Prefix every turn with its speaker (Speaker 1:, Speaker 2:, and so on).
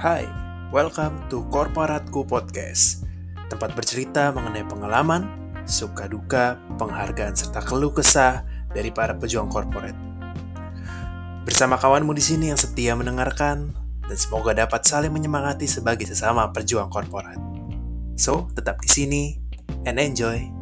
Speaker 1: Hai, welcome to Korporatku Podcast. Tempat bercerita mengenai pengalaman, suka duka, penghargaan, serta keluh kesah dari para pejuang korporat. Bersama kawanmu di sini yang setia mendengarkan Dan semoga dapat saling menyemangati sebagai sesama pejuang korporat. So, tetap di sini and enjoy.